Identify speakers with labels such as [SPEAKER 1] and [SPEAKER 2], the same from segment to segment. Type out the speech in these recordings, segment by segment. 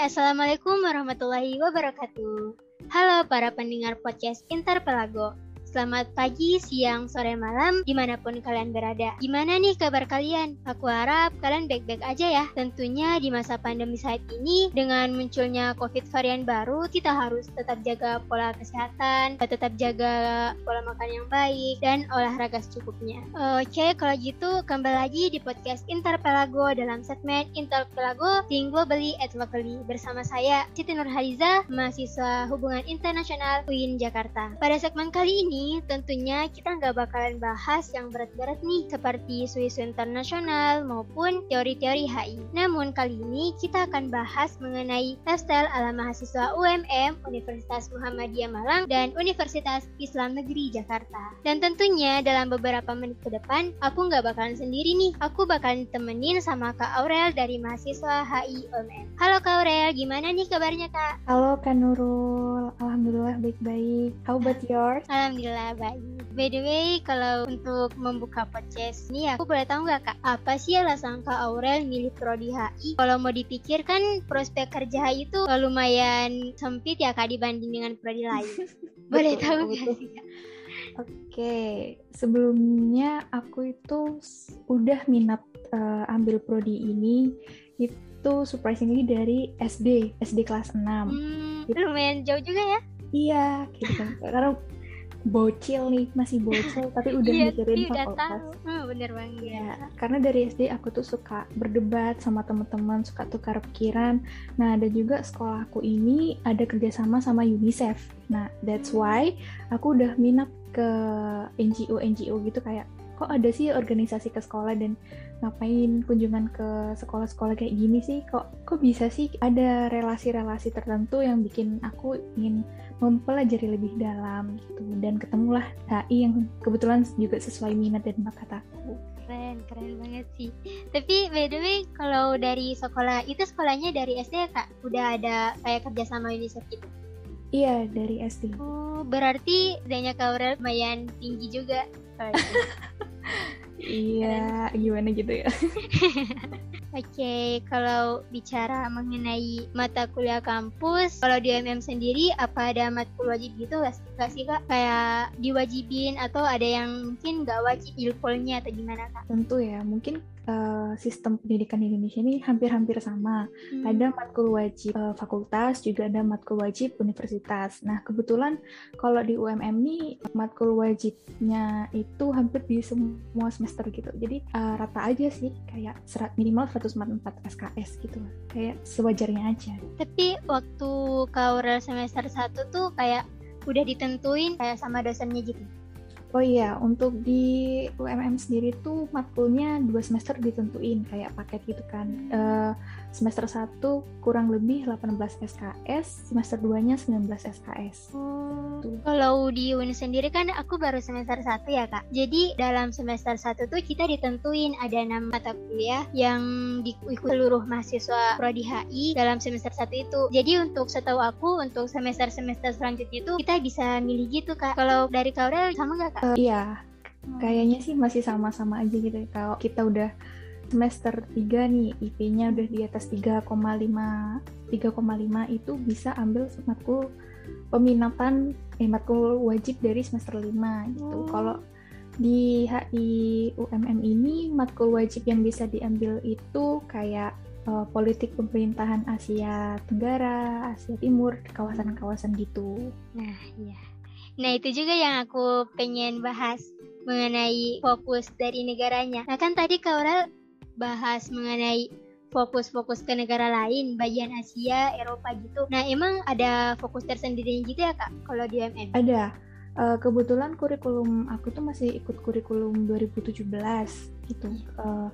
[SPEAKER 1] Assalamualaikum warahmatullahi wabarakatuh. Halo para pendengar podcast Interpelago. Selamat pagi, siang, sore, malam, di mana pun kalian berada. Gimana nih kabar kalian? Aku harap kalian baik-baik aja ya. Tentunya di masa pandemi saat ini, dengan munculnya COVID varian baru, kita harus tetap jaga pola kesehatan, tetap jaga pola makan yang baik, dan olahraga secukupnya. Oke, kalau gitu kembali lagi di podcast Interpelago dalam segmen Interpelago Think Globally at Locally bersama saya, Siti Nurhaliza, mahasiswa hubungan internasional UIN Jakarta. Pada segmen kali ini, tentunya kita nggak bakalan bahas yang berat-berat nih seperti isu-isu internasional maupun teori-teori HI. Namun kali ini kita akan bahas mengenai lifestyle ala mahasiswa UMM Universitas Muhammadiyah Malang dan Universitas Islam Negeri Jakarta. Dan tentunya dalam beberapa menit ke depan aku nggak bakalan sendiri nih. Aku bakalan temenin sama Kak Aurel dari mahasiswa HI UMM. Halo Kak Aurel, gimana nih kabarnya Kak?
[SPEAKER 2] Halo Kak Nurul, Alhamdulillah baik-baik. How about yours?
[SPEAKER 1] Alhamdulillah Alhamdulillah baik. By the way, kalau untuk membuka podcast ini aku boleh tahu nggak kak, apa sih alasan kak Aurel milih prodi HI? Kalau mau dipikir kan prospek kerja HI itu lumayan sempit ya kak dibanding dengan prodi lain. boleh
[SPEAKER 2] Betul,
[SPEAKER 1] tahu nggak sih kak?
[SPEAKER 2] Oke, sebelumnya aku itu udah minat eh, ambil prodi ini itu surprisingly dari SD, SD kelas 6.
[SPEAKER 1] Hmm, lumayan jauh juga ya?
[SPEAKER 2] Iya, gitu kan. Karena bocil nih, masih bocil tapi udah
[SPEAKER 1] iya,
[SPEAKER 2] mikirin
[SPEAKER 1] udah
[SPEAKER 2] fakultas.
[SPEAKER 1] tahu. Hmm, bener banget.
[SPEAKER 2] Ya, karena dari SD aku tuh suka berdebat sama teman-teman, suka tukar pikiran. Nah, dan juga sekolahku ini ada kerjasama sama UNICEF. Nah, that's why aku udah minat ke NGO-NGO gitu kayak kok ada sih organisasi ke sekolah dan ngapain kunjungan ke sekolah-sekolah kayak gini sih kok kok bisa sih ada relasi-relasi tertentu yang bikin aku ingin mempelajari lebih dalam gitu dan ketemulah HI yang kebetulan juga sesuai minat dan bakat aku.
[SPEAKER 1] Keren, keren banget sih. Tapi by the way, kalau dari sekolah itu sekolahnya dari SD ya kak? Udah ada kayak kerja sama UNICEF gitu?
[SPEAKER 2] Iya, dari SD.
[SPEAKER 1] Oh, berarti danya Kak Aurel lumayan tinggi juga.
[SPEAKER 2] Iya, gimana gitu ya?
[SPEAKER 1] Oke, kalau bicara mengenai mata kuliah kampus, kalau di MM sendiri apa ada matkul wajib gitu nggak sih- nggak sih kak? Kayak diwajibin atau ada yang mungkin nggak wajib ilpolnya atau gimana kak?
[SPEAKER 2] Tentu ya, mungkin eh, sistem pendidikan di Indonesia ini hampir-hampir sama.
[SPEAKER 1] Hmm.
[SPEAKER 2] Ada matkul wajib eh, fakultas, juga ada matkul wajib universitas. Nah, kebetulan kalau di UMM ini matkul wajibnya itu hampir di semua semester gitu. Jadi eh, rata aja sih, kayak serat minimal 144 SKS gitu. Kayak sewajarnya aja.
[SPEAKER 1] Tapi waktu Aurel semester 1 tuh kayak udah ditentuin kayak sama dosennya gitu.
[SPEAKER 2] Oh iya, untuk di UMM sendiri tuh matkulnya dua semester ditentuin kayak paket gitu kan. Eh, semester 1 kurang lebih 18 SKS, semester 2-nya 19 SKS. Tuh.
[SPEAKER 1] Kalau di UIN sendiri kan aku baru semester 1 ya kak. Jadi dalam semester 1 tuh kita ditentuin ada enam mata kuliah yang diikuti seluruh mahasiswa Prodi HI dalam semester 1 itu. Jadi untuk setahu aku untuk semester-semester selanjutnya itu kita bisa milih gitu kak. Kalau dari Kak Aurel sama nggak kak?
[SPEAKER 2] Eh, iya, kayaknya sih masih sama-sama aja gitu. Kalau kita udah semester 3 nih, IP-nya udah di atas 3,5 3,5 itu bisa ambil matkul peminatan eh matkul wajib dari semester 5 gitu.
[SPEAKER 1] Oh.
[SPEAKER 2] Kalau di HI UMM ini matkul wajib yang bisa diambil itu kayak eh, politik pemerintahan Asia Tenggara, Asia Timur, kawasan-kawasan gitu.
[SPEAKER 1] Nah, iya. Nah, itu juga yang aku pengen bahas mengenai fokus dari negaranya. Nah, kan tadi Kak Aurel bahas mengenai fokus-fokus ke negara lain, bagian Asia, Eropa gitu. Nah, emang ada fokus tersendiri gitu ya, Kak, kalau di UMM?
[SPEAKER 2] Ada. Eh, kebetulan kurikulum aku tuh masih ikut kurikulum 2017 gitu. Eh,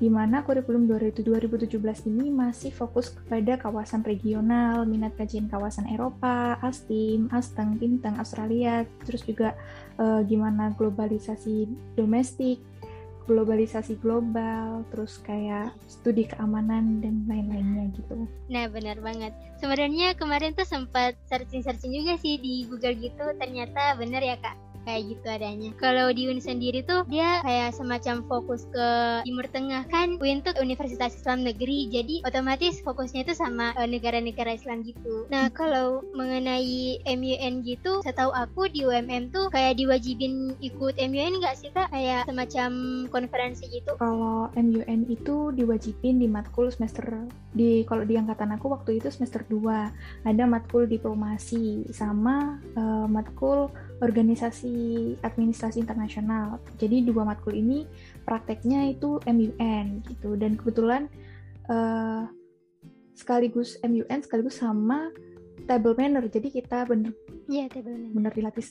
[SPEAKER 2] di mana kurikulum 2017 ini masih fokus kepada kawasan regional, minat kajian kawasan Eropa, ASTIM, ASTENG, Bintang, Australia, terus juga eh, gimana globalisasi domestik, globalisasi global, terus kayak studi keamanan dan lain-lainnya gitu.
[SPEAKER 1] Nah, benar banget. Sebenarnya kemarin tuh sempat searching-searching juga sih di Google gitu, ternyata bener ya, Kak. Kayak gitu adanya. Kalau di UIN sendiri tuh dia kayak semacam fokus ke Timur Tengah kan. UIN tuh Universitas Islam Negeri, jadi otomatis fokusnya itu sama uh, negara-negara Islam gitu. Nah kalau mengenai MUN gitu, setahu aku di UMM tuh kayak diwajibin ikut MUN nggak sih kak? Kayak semacam konferensi gitu.
[SPEAKER 2] Kalau MUN itu diwajibin di matkul semester di kalau di angkatan aku waktu itu semester 2 ada matkul diplomasi sama uh, matkul organisasi administrasi internasional. Jadi dua matkul ini prakteknya itu MUN gitu dan kebetulan uh, sekaligus MUN sekaligus sama table manner. Jadi kita bener
[SPEAKER 1] Iya, table manner.
[SPEAKER 2] bener dilatih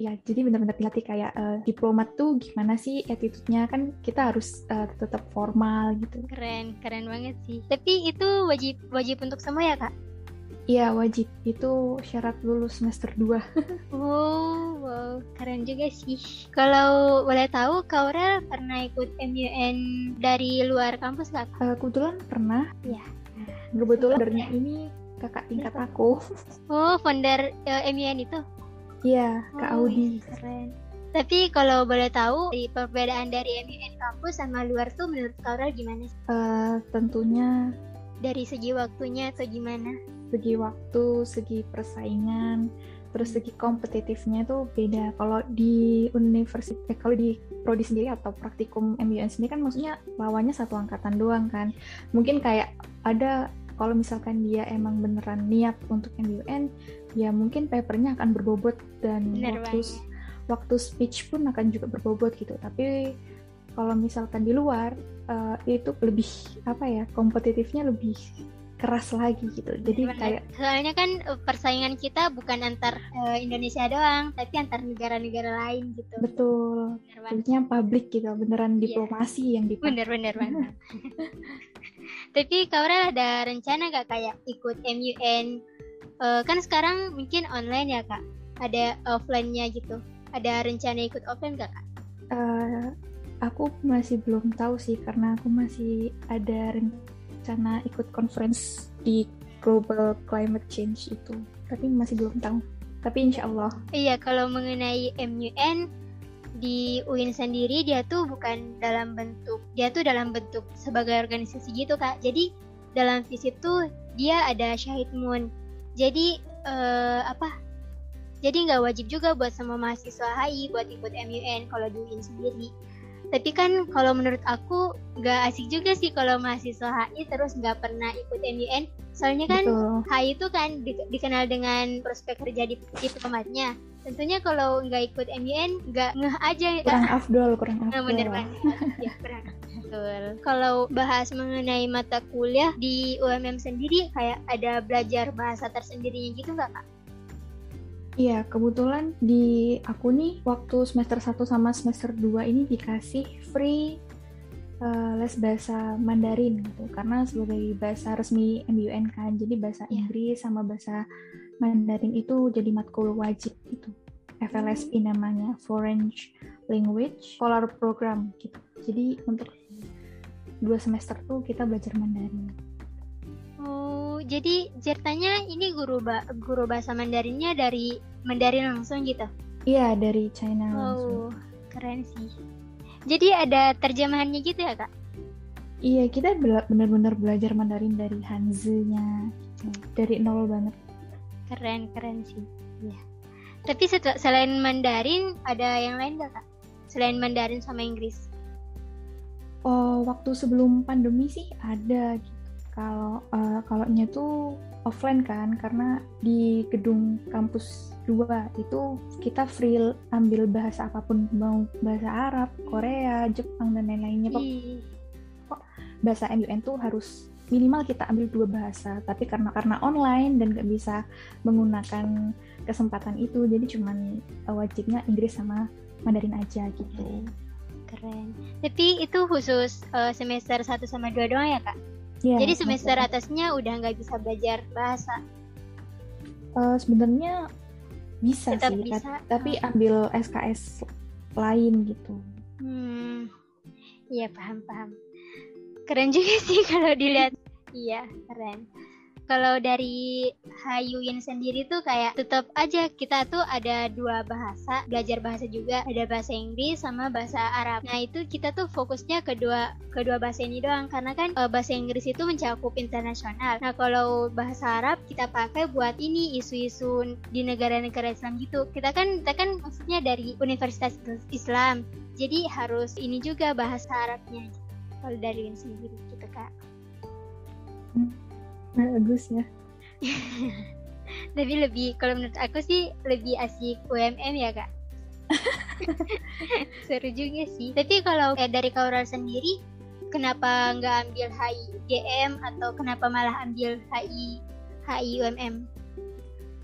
[SPEAKER 2] ya jadi benar-benar dilatih kayak uh, diplomat tuh gimana sih attitude-nya kan kita harus uh, tetap formal gitu.
[SPEAKER 1] Keren, keren banget sih. Tapi itu wajib wajib untuk semua ya kak?
[SPEAKER 2] Iya wajib itu syarat lulus semester 2
[SPEAKER 1] Oh wow keren juga sih. Kalau boleh tahu Kak Aurel pernah ikut MUN dari luar kampus? Kak?
[SPEAKER 2] Uh, kebetulan pernah.
[SPEAKER 1] Iya.
[SPEAKER 2] Kebetulan kadernya ini kakak tingkat aku.
[SPEAKER 1] Oh founder uh, MUN itu?
[SPEAKER 2] Iya Kak
[SPEAKER 1] Oh,
[SPEAKER 2] Audi.
[SPEAKER 1] Keren. Tapi kalau boleh tahu dari perbedaan dari MUN kampus sama luar tuh menurut Kak Aurel gimana sih?
[SPEAKER 2] Uh, tentunya
[SPEAKER 1] Dari segi waktunya atau gimana?
[SPEAKER 2] Segi waktu, segi persaingan, terus segi kompetitifnya itu beda. Kalau di universitas, eh, kalau di prodi sendiri atau praktikum MUN sendiri kan maksudnya lawannya satu angkatan doang kan. Mungkin kayak ada kalau misalkan dia emang beneran niat untuk MUN, ya mungkin papernya akan berbobot dan
[SPEAKER 1] Bener
[SPEAKER 2] waktu
[SPEAKER 1] banget.
[SPEAKER 2] waktu speech pun akan juga berbobot gitu. Tapi kalau misalkan di luar eh, itu lebih apa ya kompetitifnya lebih keras lagi gitu. Jadi
[SPEAKER 1] Bener.
[SPEAKER 2] kayak
[SPEAKER 1] Soalnya kan uh, persaingan kita bukan antar uh, Indonesia doang, tapi antar negara-negara lain gitu.
[SPEAKER 2] betul kulitnya publik gitu beneran
[SPEAKER 1] Iya.
[SPEAKER 2] diplomasi yang dipakai.
[SPEAKER 1] Bener-bener banget. Tapi Kak Aurel ada rencana gak kayak ikut MUN? Eh, kan sekarang mungkin online ya kak, ada offline-nya gitu. Ada rencana ikut offline gak kak?
[SPEAKER 2] Eh, aku masih belum tahu sih karena aku masih ada rencana ikut conference di global climate change itu tapi masih belum tahu tapi insya Allah
[SPEAKER 1] Iya, kalau mengenai MUN di UIN sendiri dia tuh bukan dalam bentuk dia tuh dalam bentuk sebagai organisasi gitu kak. Jadi dalam visip tuh dia ada Syahid Moon. Jadi eh, apa? Jadi nggak wajib juga buat semua mahasiswa HI buat ikut MUN kalau di UIN sendiri. Tapi kan kalau menurut aku nggak asik juga sih kalau mahasiswa HI terus nggak pernah ikut MUN. Soalnya kan
[SPEAKER 2] betul
[SPEAKER 1] HI itu kan di- dikenal dengan prospek kerja di diplomatnya. Tentunya kalau nggak ikut MUN nggak ngeh aja ya.
[SPEAKER 2] kurang afdol kurang
[SPEAKER 1] Nah,
[SPEAKER 2] afdol
[SPEAKER 1] bener banget. ya, kurang. Betul. Kalau bahas mengenai mata kuliah di UMM sendiri kayak ada belajar bahasa tersendirinya gitu nggak kak?
[SPEAKER 2] Iya, kebetulan di aku nih waktu semester 1 sama semester 2 ini dikasih free uh, les bahasa Mandarin gitu. Karena sebagai bahasa resmi MUN kan. Jadi bahasa
[SPEAKER 1] Iya.
[SPEAKER 2] Inggris sama bahasa Mandarin itu jadi matkul wajib gitu. FLSP namanya, Foreign Language Scholar Program gitu. Jadi untuk dua semester tuh kita belajar Mandarin.
[SPEAKER 1] Jadi ceritanya ini guru ba guru bahasa Mandarinnya dari Mandarin langsung gitu?
[SPEAKER 2] Iya, dari China langsung.
[SPEAKER 1] Oh, keren sih. Jadi ada terjemahannya gitu ya kak?
[SPEAKER 2] Iya, kita bela- benar-benar belajar Mandarin dari Hanzi-nya, gitu. dari nol banget.
[SPEAKER 1] Keren, keren sih. Iya. Tapi setel- selain Mandarin ada yang lain gak kak? Selain Mandarin sama Inggris?
[SPEAKER 2] Oh, waktu sebelum pandemi sih ada gitu. Kalau eh, kalaunya tuh offline kan, karena di gedung kampus 2 itu kita free ambil bahasa apa pun, mau bahasa Arab, Korea, Jepang dan lain-lainnya.
[SPEAKER 1] Ih,
[SPEAKER 2] Bahasa MUN tuh harus minimal kita ambil dua bahasa, tapi karena karena online dan nggak bisa menggunakan kesempatan itu, jadi cuman eh, wajibnya Inggris sama Mandarin aja gitu.
[SPEAKER 1] keren. Tapi itu khusus eh, semester 1 sama 2 doang ya kak?
[SPEAKER 2] Ya,
[SPEAKER 1] Jadi semester
[SPEAKER 2] maksudnya-
[SPEAKER 1] atasnya udah nggak bisa belajar bahasa.
[SPEAKER 2] Eh, sebenarnya bisa
[SPEAKER 1] Tetap
[SPEAKER 2] sih,
[SPEAKER 1] bisa.
[SPEAKER 2] tapi ambil SKS lain gitu.
[SPEAKER 1] Hmm, iya paham paham. Keren juga sih kalau dilihat. Iya keren. Kalau dari Hayuin sendiri tuh kayak tetap aja kita tuh ada dua bahasa, belajar bahasa juga, ada bahasa Inggris sama bahasa Arab. Nah, itu kita tuh fokusnya kedua kedua bahasa ini doang karena kan e, bahasa Inggris itu mencakup internasional. Nah, kalau bahasa Arab kita pakai buat ini isu-isu di negara-negara Islam gitu. Kita kan kita kan maksudnya dari Universitas Islam. Jadi harus ini juga bahasa Arabnya. Kalau dari sendiri gitu, Kak.
[SPEAKER 2] Hmm bagus ya.
[SPEAKER 1] Tapi lebih kalau menurut aku sih lebih asik UMM ya kak. Seru juga sih. Tapi kalau eh, dari Kaural sendiri kenapa nggak ambil HI GM atau kenapa malah ambil HI HI UMM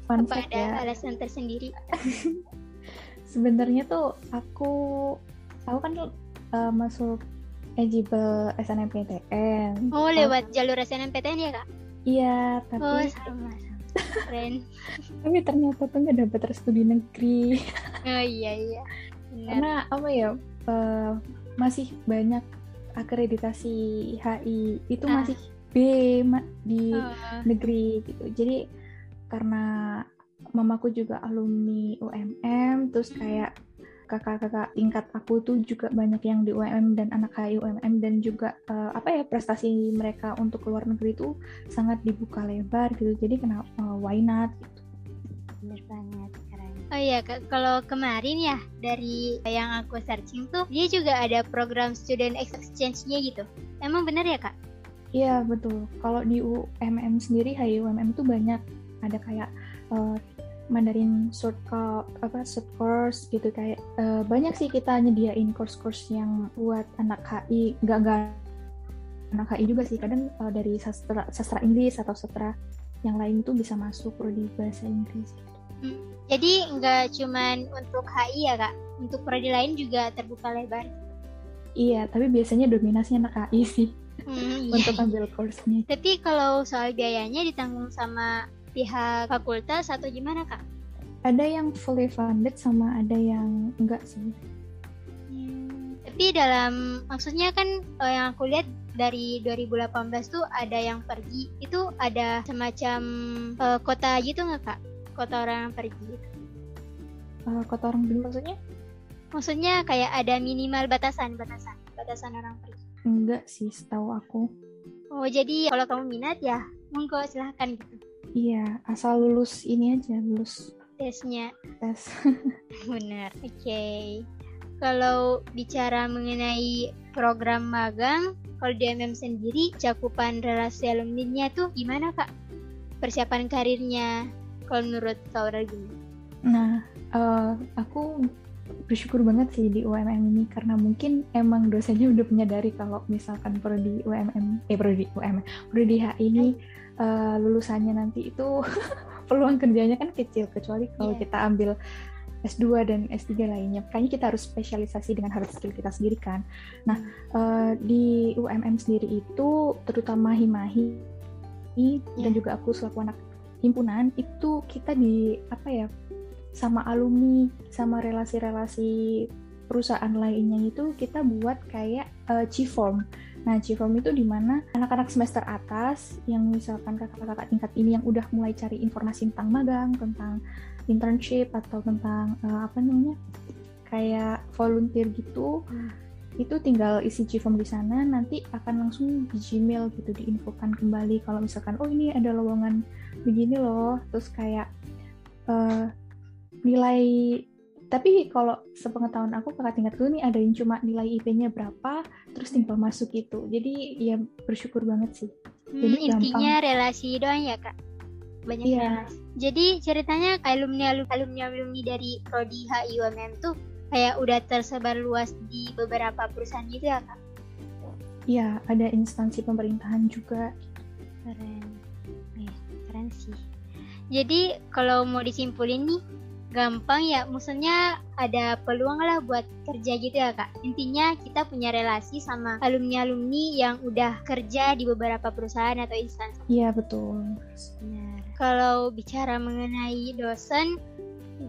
[SPEAKER 1] Fun apa ada ya. alasan tersendiri?
[SPEAKER 2] Sebenarnya tuh aku aku kan uh, masuk eligible SNMPTN
[SPEAKER 1] oh lewat jalur SNMPTN ya kak
[SPEAKER 2] Iya, tapi
[SPEAKER 1] oh, sama, Keren.
[SPEAKER 2] tapi ternyata tuh nggak dapet restu di negeri.
[SPEAKER 1] Oh iya iya.
[SPEAKER 2] Benar. Karena apa ya? Uh, masih banyak akreditasi HI itu ah. masih B di oh. negeri gitu. Jadi karena mamaku juga alumni UMM terus kayak kakak-kakak tingkat aku tuh juga banyak yang di UMM dan anak HI UMM dan juga uh, apa ya prestasi mereka untuk keluar negeri itu sangat dibuka lebar gitu. Jadi kenapa uh, why not gitu.
[SPEAKER 1] Bener banget keren. Oh iya kalau kemarin ya dari yang aku searching tuh dia juga ada program student exchange-nya gitu. Emang bener ya kak?
[SPEAKER 2] Iya betul. Kalau di UMM sendiri HI UMM tuh banyak. Ada kayak uh, Mandarin short course, apa short course gitu kayak uh, banyak sih kita nyediain course-course yang buat anak HI nggak nggak anak HI juga sih kadang uh, dari sastra sastra Inggris atau sastra yang lain tuh bisa masuk prodi bahasa Inggris.
[SPEAKER 1] Hmm. Jadi nggak cuman untuk HI ya kak, untuk prodi lain juga terbuka lebar.
[SPEAKER 2] Iya, tapi biasanya dominasinya anak HI sih hmm, iya. untuk ambil course-nya.
[SPEAKER 1] Tapi kalau soal biayanya ditanggung sama pihak fakultas atau gimana kak?
[SPEAKER 2] Ada yang fully funded sama ada yang enggak sih.
[SPEAKER 1] Hmm, tapi dalam maksudnya kan uh, yang aku lihat dari 2018 tuh ada yang pergi itu ada semacam uh, kota gitu nggak kak? Kota orang yang pergi.
[SPEAKER 2] Uh, kota orang dulu maksudnya?
[SPEAKER 1] Maksudnya kayak ada minimal batasan batasan batasan orang pergi.
[SPEAKER 2] Enggak sih, setahu aku.
[SPEAKER 1] Oh jadi kalau kamu minat ya monggo silahkan gitu.
[SPEAKER 2] Iya, asal lulus ini aja, lulus
[SPEAKER 1] tesnya.
[SPEAKER 2] Tes.
[SPEAKER 1] Benar. Oke. Okay. Kalau bicara mengenai program magang, kalau di MM sendiri cakupan relasi alumni-nya tuh gimana kak? Persiapan karirnya, kalau menurut kau gimana?
[SPEAKER 2] Nah, uh, aku bersyukur banget sih di UMM ini karena mungkin emang dosennya udah menyadari kalau misalkan prodi UMM eh prodi UMM prodi HI ini uh, lulusannya nanti itu peluang kerjanya kan kecil kecuali kalau yeah. kita ambil S2 dan S3 lainnya. Kayaknya kita harus spesialisasi dengan hard skill kita sendiri kan. Nah, uh, di UMM sendiri itu terutama Himahi yeah. dan juga aku selaku anak himpunan itu kita di apa ya sama alumni sama relasi-relasi perusahaan lainnya itu kita buat kayak uh, G-form. Nah, G-form itu di mana anak-anak semester atas yang misalkan kakak-kakak tingkat ini yang udah mulai cari informasi tentang magang, tentang internship atau tentang uh, apa namanya kayak volunteer gitu, hmm. itu tinggal isi G-form di sana, nanti akan langsung di Gmail gitu diinfokan kembali kalau misalkan oh ini ada lowongan begini loh, terus kayak uh, nilai tapi kalau sepengetahuan aku kakak tingkatku ini ada yang cuma nilai IP-nya berapa terus tinggal masuk itu jadi ya bersyukur banget sih
[SPEAKER 1] hmm, jadi intinya gampang. relasi doang ya kak banyak yeah. relasi jadi ceritanya alumni alumni alumni dari prodi HIUMM tuh kayak udah tersebar luas di beberapa perusahaan gitu ya kak
[SPEAKER 2] Iya, ada instansi pemerintahan juga.
[SPEAKER 1] Keren. Eh, keren sih. Jadi kalau mau disimpulin nih, gampang ya maksudnya ada peluang lah buat kerja gitu ya kak. Intinya kita punya relasi sama alumni alumni yang udah kerja di beberapa perusahaan atau instansi.
[SPEAKER 2] Iya betul.
[SPEAKER 1] Benar. Kalau bicara mengenai dosen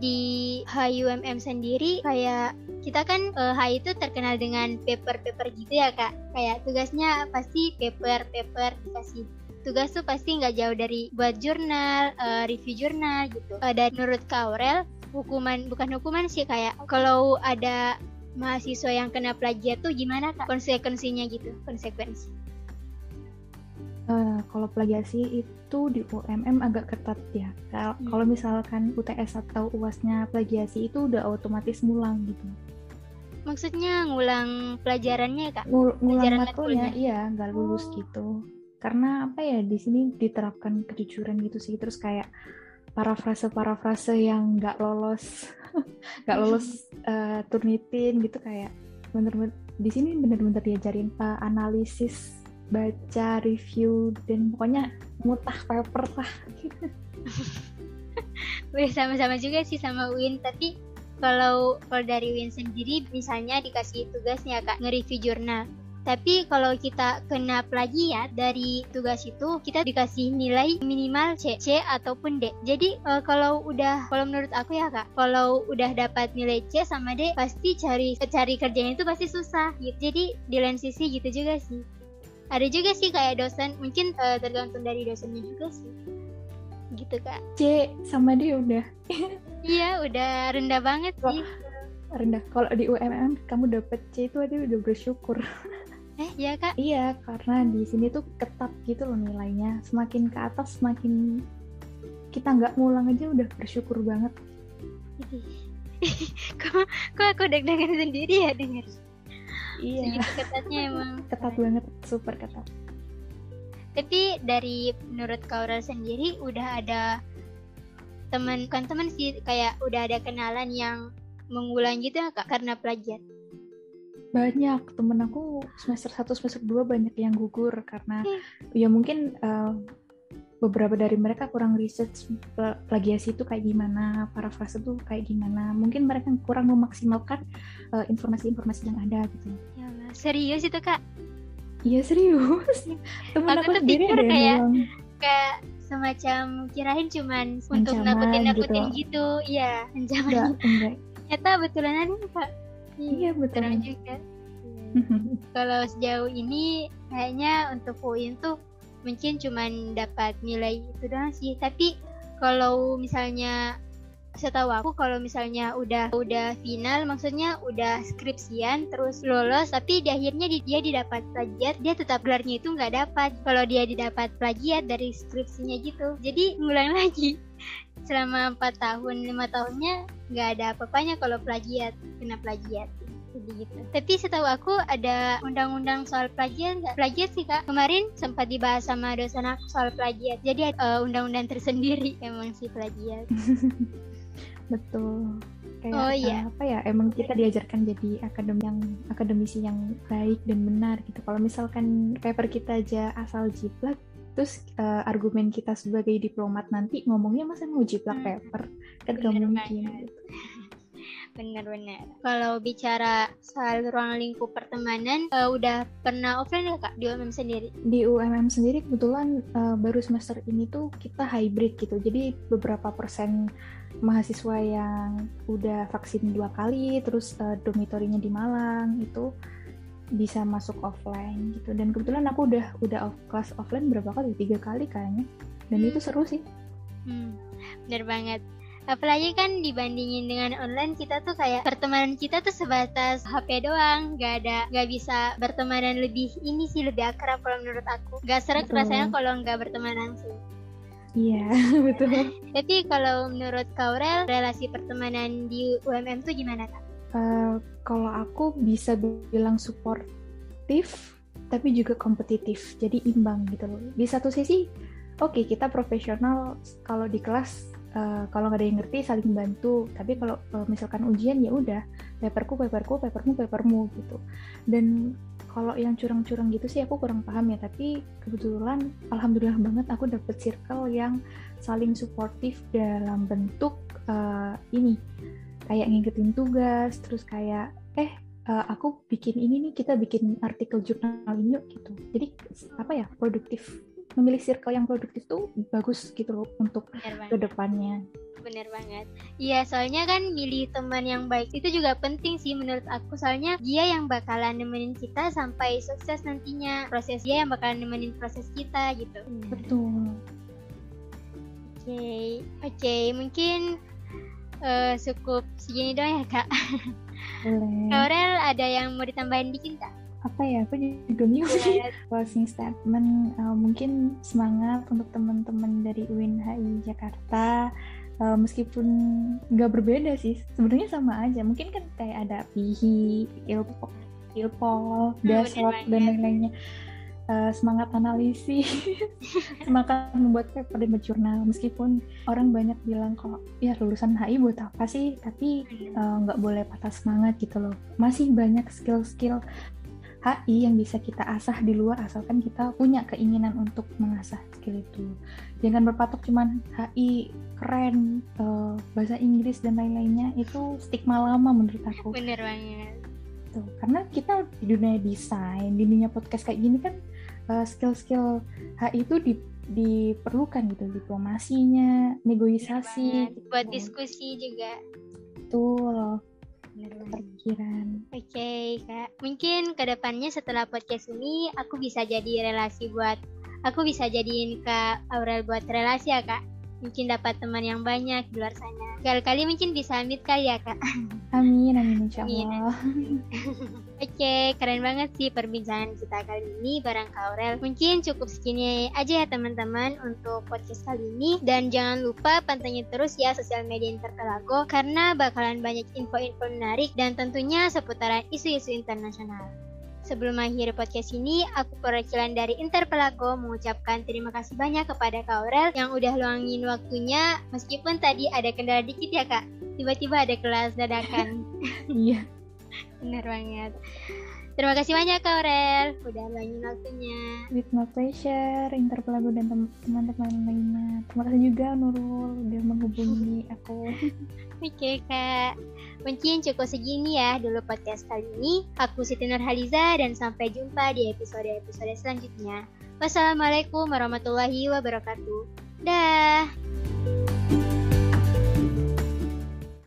[SPEAKER 1] di HUMM sendiri kayak kita kan uh, eh, HI itu terkenal dengan paper-paper gitu ya kak. Kayak tugasnya pasti paper-paper dikasih tugas tuh pasti nggak jauh dari buat jurnal, uh, review jurnal gitu. Uh, dan menurut Kak Aurel, hukuman bukan hukuman sih kayak kalau ada mahasiswa yang kena plagiat tuh gimana kak konsekuensinya gitu konsekuensi
[SPEAKER 2] Uh, kalau plagiasi itu di UMM agak ketat ya. Hmm. Kalau misalkan UTS atau UASnya plagiasi itu udah otomatis ngulang gitu.
[SPEAKER 1] Maksudnya ngulang pelajarannya kak?
[SPEAKER 2] Ngul ngulang matkulnya, iya, nggak lulus oh. gitu. Karena apa ya di sini diterapkan kejujuran gitu sih. Terus kayak parafrase-parafrase yang nggak lolos, nggak lolos uh, turnitin gitu kayak bener-bener di sini bener-bener diajarin uh, analisis baca review dan pokoknya mutah paper lah gitu.
[SPEAKER 1] Sama-sama juga sih sama Win tapi kalau kalau dari Win sendiri misalnya dikasih tugasnya kak nge-review jurnal tapi kalau kita kena plagiat dari tugas itu kita dikasih nilai minimal C, C ataupun D. Jadi uh, kalau udah kalau menurut aku ya kak, kalau udah dapat nilai C sama D pasti cari cari kerjanya itu pasti susah gitu. Jadi di lain sisi gitu juga sih. Ada juga sih kayak dosen mungkin uh, tergantung dari dosennya juga sih. Gitu kak.
[SPEAKER 2] C sama D udah.
[SPEAKER 1] Iya udah rendah banget sih.
[SPEAKER 2] Rendah. Kalau di UMM kamu dapet C itu aja udah bersyukur
[SPEAKER 1] eh iya kak.
[SPEAKER 2] Iya karena di sini tuh ketat gitu loh nilainya. Semakin ke atas semakin kita nggak ngulang aja udah bersyukur banget.
[SPEAKER 1] Kok kok aku deg-degan sendiri ya denger
[SPEAKER 2] iya.
[SPEAKER 1] Ketatnya emang.
[SPEAKER 2] Ketat banget super ketat.
[SPEAKER 1] Tapi dari menurut Kaura sendiri udah ada teman kan teman sih kayak udah ada kenalan yang mengulang gitu ya kak karena plagiat
[SPEAKER 2] banyak temen aku semester 1 semester 2 banyak yang gugur karena hmm. ya mungkin uh, beberapa dari mereka kurang research plagiasi itu kayak gimana, parafrase itu kayak gimana. Mungkin mereka kurang memaksimalkan uh, informasi-informasi yang ada gitu.
[SPEAKER 1] Ya, serius itu kak?
[SPEAKER 2] Iya serius.
[SPEAKER 1] Temen aku, aku sendiri ada kayak kayak semacam kirain cuman ancaman untuk nakutin-nakutin gitu. gitu. Iya, ancaman. Enggak, enggak. Ternyata betulan kak.
[SPEAKER 2] Iya, betul.
[SPEAKER 1] juga. Kalau sejauh ini kayaknya untuk poin tuh mungkin cuman dapat nilai itu doang sih tapi kalau misalnya setahu aku kalau misalnya udah udah final maksudnya udah skripsian terus lolos tapi di akhirnya dia didapat plagiat dia tetap gelarnya itu nggak dapat kalau dia didapat plagiat dari skripsinya gitu jadi ngulang lagi selama empat tahun lima tahunnya nggak ada apa-apanya kalau plagiat kena plagiat gitu. Tapi setahu aku ada undang-undang soal plagiat nggak? Plagiat sih kak. Kemarin sempat dibahas sama dosen aku soal plagiat. Jadi uh, undang-undang tersendiri emang sih plagiat.
[SPEAKER 2] Betul. Kayak oh, iya. apa ya? Emang kita diajarkan jadi akademi yang akademisi yang baik dan benar gitu. Kalau misalkan paper kita aja asal jiplak, terus uh, argumen kita sebagai diplomat nanti ngomongnya masa mau jiplak hmm. paper kan gak mungkin
[SPEAKER 1] benar-benar. Kalau bicara soal ruang lingkup pertemanan, uh, udah pernah offline ya kak di UMM sendiri?
[SPEAKER 2] Di UMM sendiri kebetulan uh, baru semester ini tuh kita hybrid gitu. Jadi beberapa persen mahasiswa yang udah vaksin dua kali, terus uh, dormitorinya di Malang itu bisa masuk offline gitu. Dan kebetulan aku udah udah off kelas offline berapa kali? Tiga kali kayaknya. Dan hmm. itu seru sih.
[SPEAKER 1] Hmm, bener banget apalagi kan dibandingin dengan online kita tuh kayak pertemanan kita tuh sebatas HP doang nggak ada nggak bisa bertemanan lebih ini sih lebih akrab kalau menurut aku nggak serak rasanya kalau nggak berteman langsung
[SPEAKER 2] Iya, betul.
[SPEAKER 1] Tapi kalau menurut Kaurel, relasi pertemanan di UMM tuh gimana, Kak?
[SPEAKER 2] Uh, kalau aku bisa bilang suportif, tapi juga kompetitif. Jadi imbang gitu loh. Di satu sisi, oke okay, kita profesional kalau di kelas uh, kalau nggak ada yang ngerti saling bantu tapi kalau uh, misalkan ujian ya udah paperku paperku papermu papermu gitu dan kalau yang curang-curang gitu sih aku kurang paham ya tapi kebetulan alhamdulillah banget aku dapet circle yang saling suportif dalam bentuk uh, ini kayak ngingetin tugas terus kayak eh uh, aku bikin ini nih kita bikin artikel jurnal ini yuk gitu jadi apa ya produktif memilih circle yang produktif tuh bagus gitu loh untuk ke depannya
[SPEAKER 1] bener banget. Iya, soalnya kan milih teman yang baik itu juga penting sih menurut aku. Soalnya dia yang bakalan nemenin kita sampai sukses nantinya. Proses dia yang bakalan nemenin proses kita gitu.
[SPEAKER 2] Betul.
[SPEAKER 1] Oke, okay. oke, okay, mungkin uh, cukup segini doang ya kak.
[SPEAKER 2] Boleh.
[SPEAKER 1] Aurel ada yang mau ditambahin dikit kak?
[SPEAKER 2] apa ya? Aku juga bingung sih. Closing statement uh, mungkin semangat untuk teman-teman dari UIN Jakarta. Uh, meskipun nggak berbeda sih sebenarnya sama aja. Mungkin kan kayak ada pihi ilpol ilpol hmm, daslot dan lain-lainnya uh, semangat analisis semangat membuat paper dan jurnal. Meskipun orang banyak bilang kok ya lulusan HI buat apa sih? Tapi eh, nggak uh, boleh patah semangat gitu loh. Masih banyak skill-skill HI yang bisa kita asah di luar asalkan kita punya keinginan untuk mengasah skill itu. Jangan berpatok cuman HI keren uh, bahasa Inggris dan lain-lainnya itu stigma lama menurut aku.
[SPEAKER 1] Bener banget.
[SPEAKER 2] Tuh karena kita di dunia desain di dunia podcast kayak gini kan uh, skill-skill HI itu di diperlukan gitu diplomasinya negosiasi
[SPEAKER 1] gitu. buat diskusi juga
[SPEAKER 2] tuh pikiran.
[SPEAKER 1] Oke okay, kak, mungkin ke depannya setelah podcast ini aku bisa jadi relasi buat aku bisa jadiin Kak Aurel buat relasi ya Kak. Mungkin dapat teman yang banyak di luar sana. Kali-kali mungkin bisa meet kali ya Kak.
[SPEAKER 2] Amin, amin insya Allah.
[SPEAKER 1] Oke, okay, keren banget sih perbincangan kita kali ini bareng Kak Aurel. Mungkin cukup segini aja ya teman-teman untuk podcast kali ini. Dan jangan lupa pantengin terus ya sosial media Interpelago karena bakalan banyak info-info menarik dan tentunya seputaran isu-isu internasional. Sebelum mengakhiri podcast ini, aku perwakilan dari Interpelago mengucapkan terima kasih banyak kepada Kak Aurel yang udah luangin waktunya meskipun tadi ada kendala dikit ya Kak. Tiba-tiba ada kelas dadakan.
[SPEAKER 2] Iya.
[SPEAKER 1] Bener banget. Terima kasih banyak Kak Aurel udah luangin waktunya.
[SPEAKER 2] With my pleasure, Interpelago dan teman-teman lainnya. Terima kasih juga Nurul udah menghubungi aku.
[SPEAKER 1] Oke okay, Kak. Mungkin cukup segini ya dulu podcast kali ini. Aku Siti Nurhaliza dan sampai jumpa di episode-episode selanjutnya. Wassalamualaikum warahmatullahi wabarakatuh. Dah.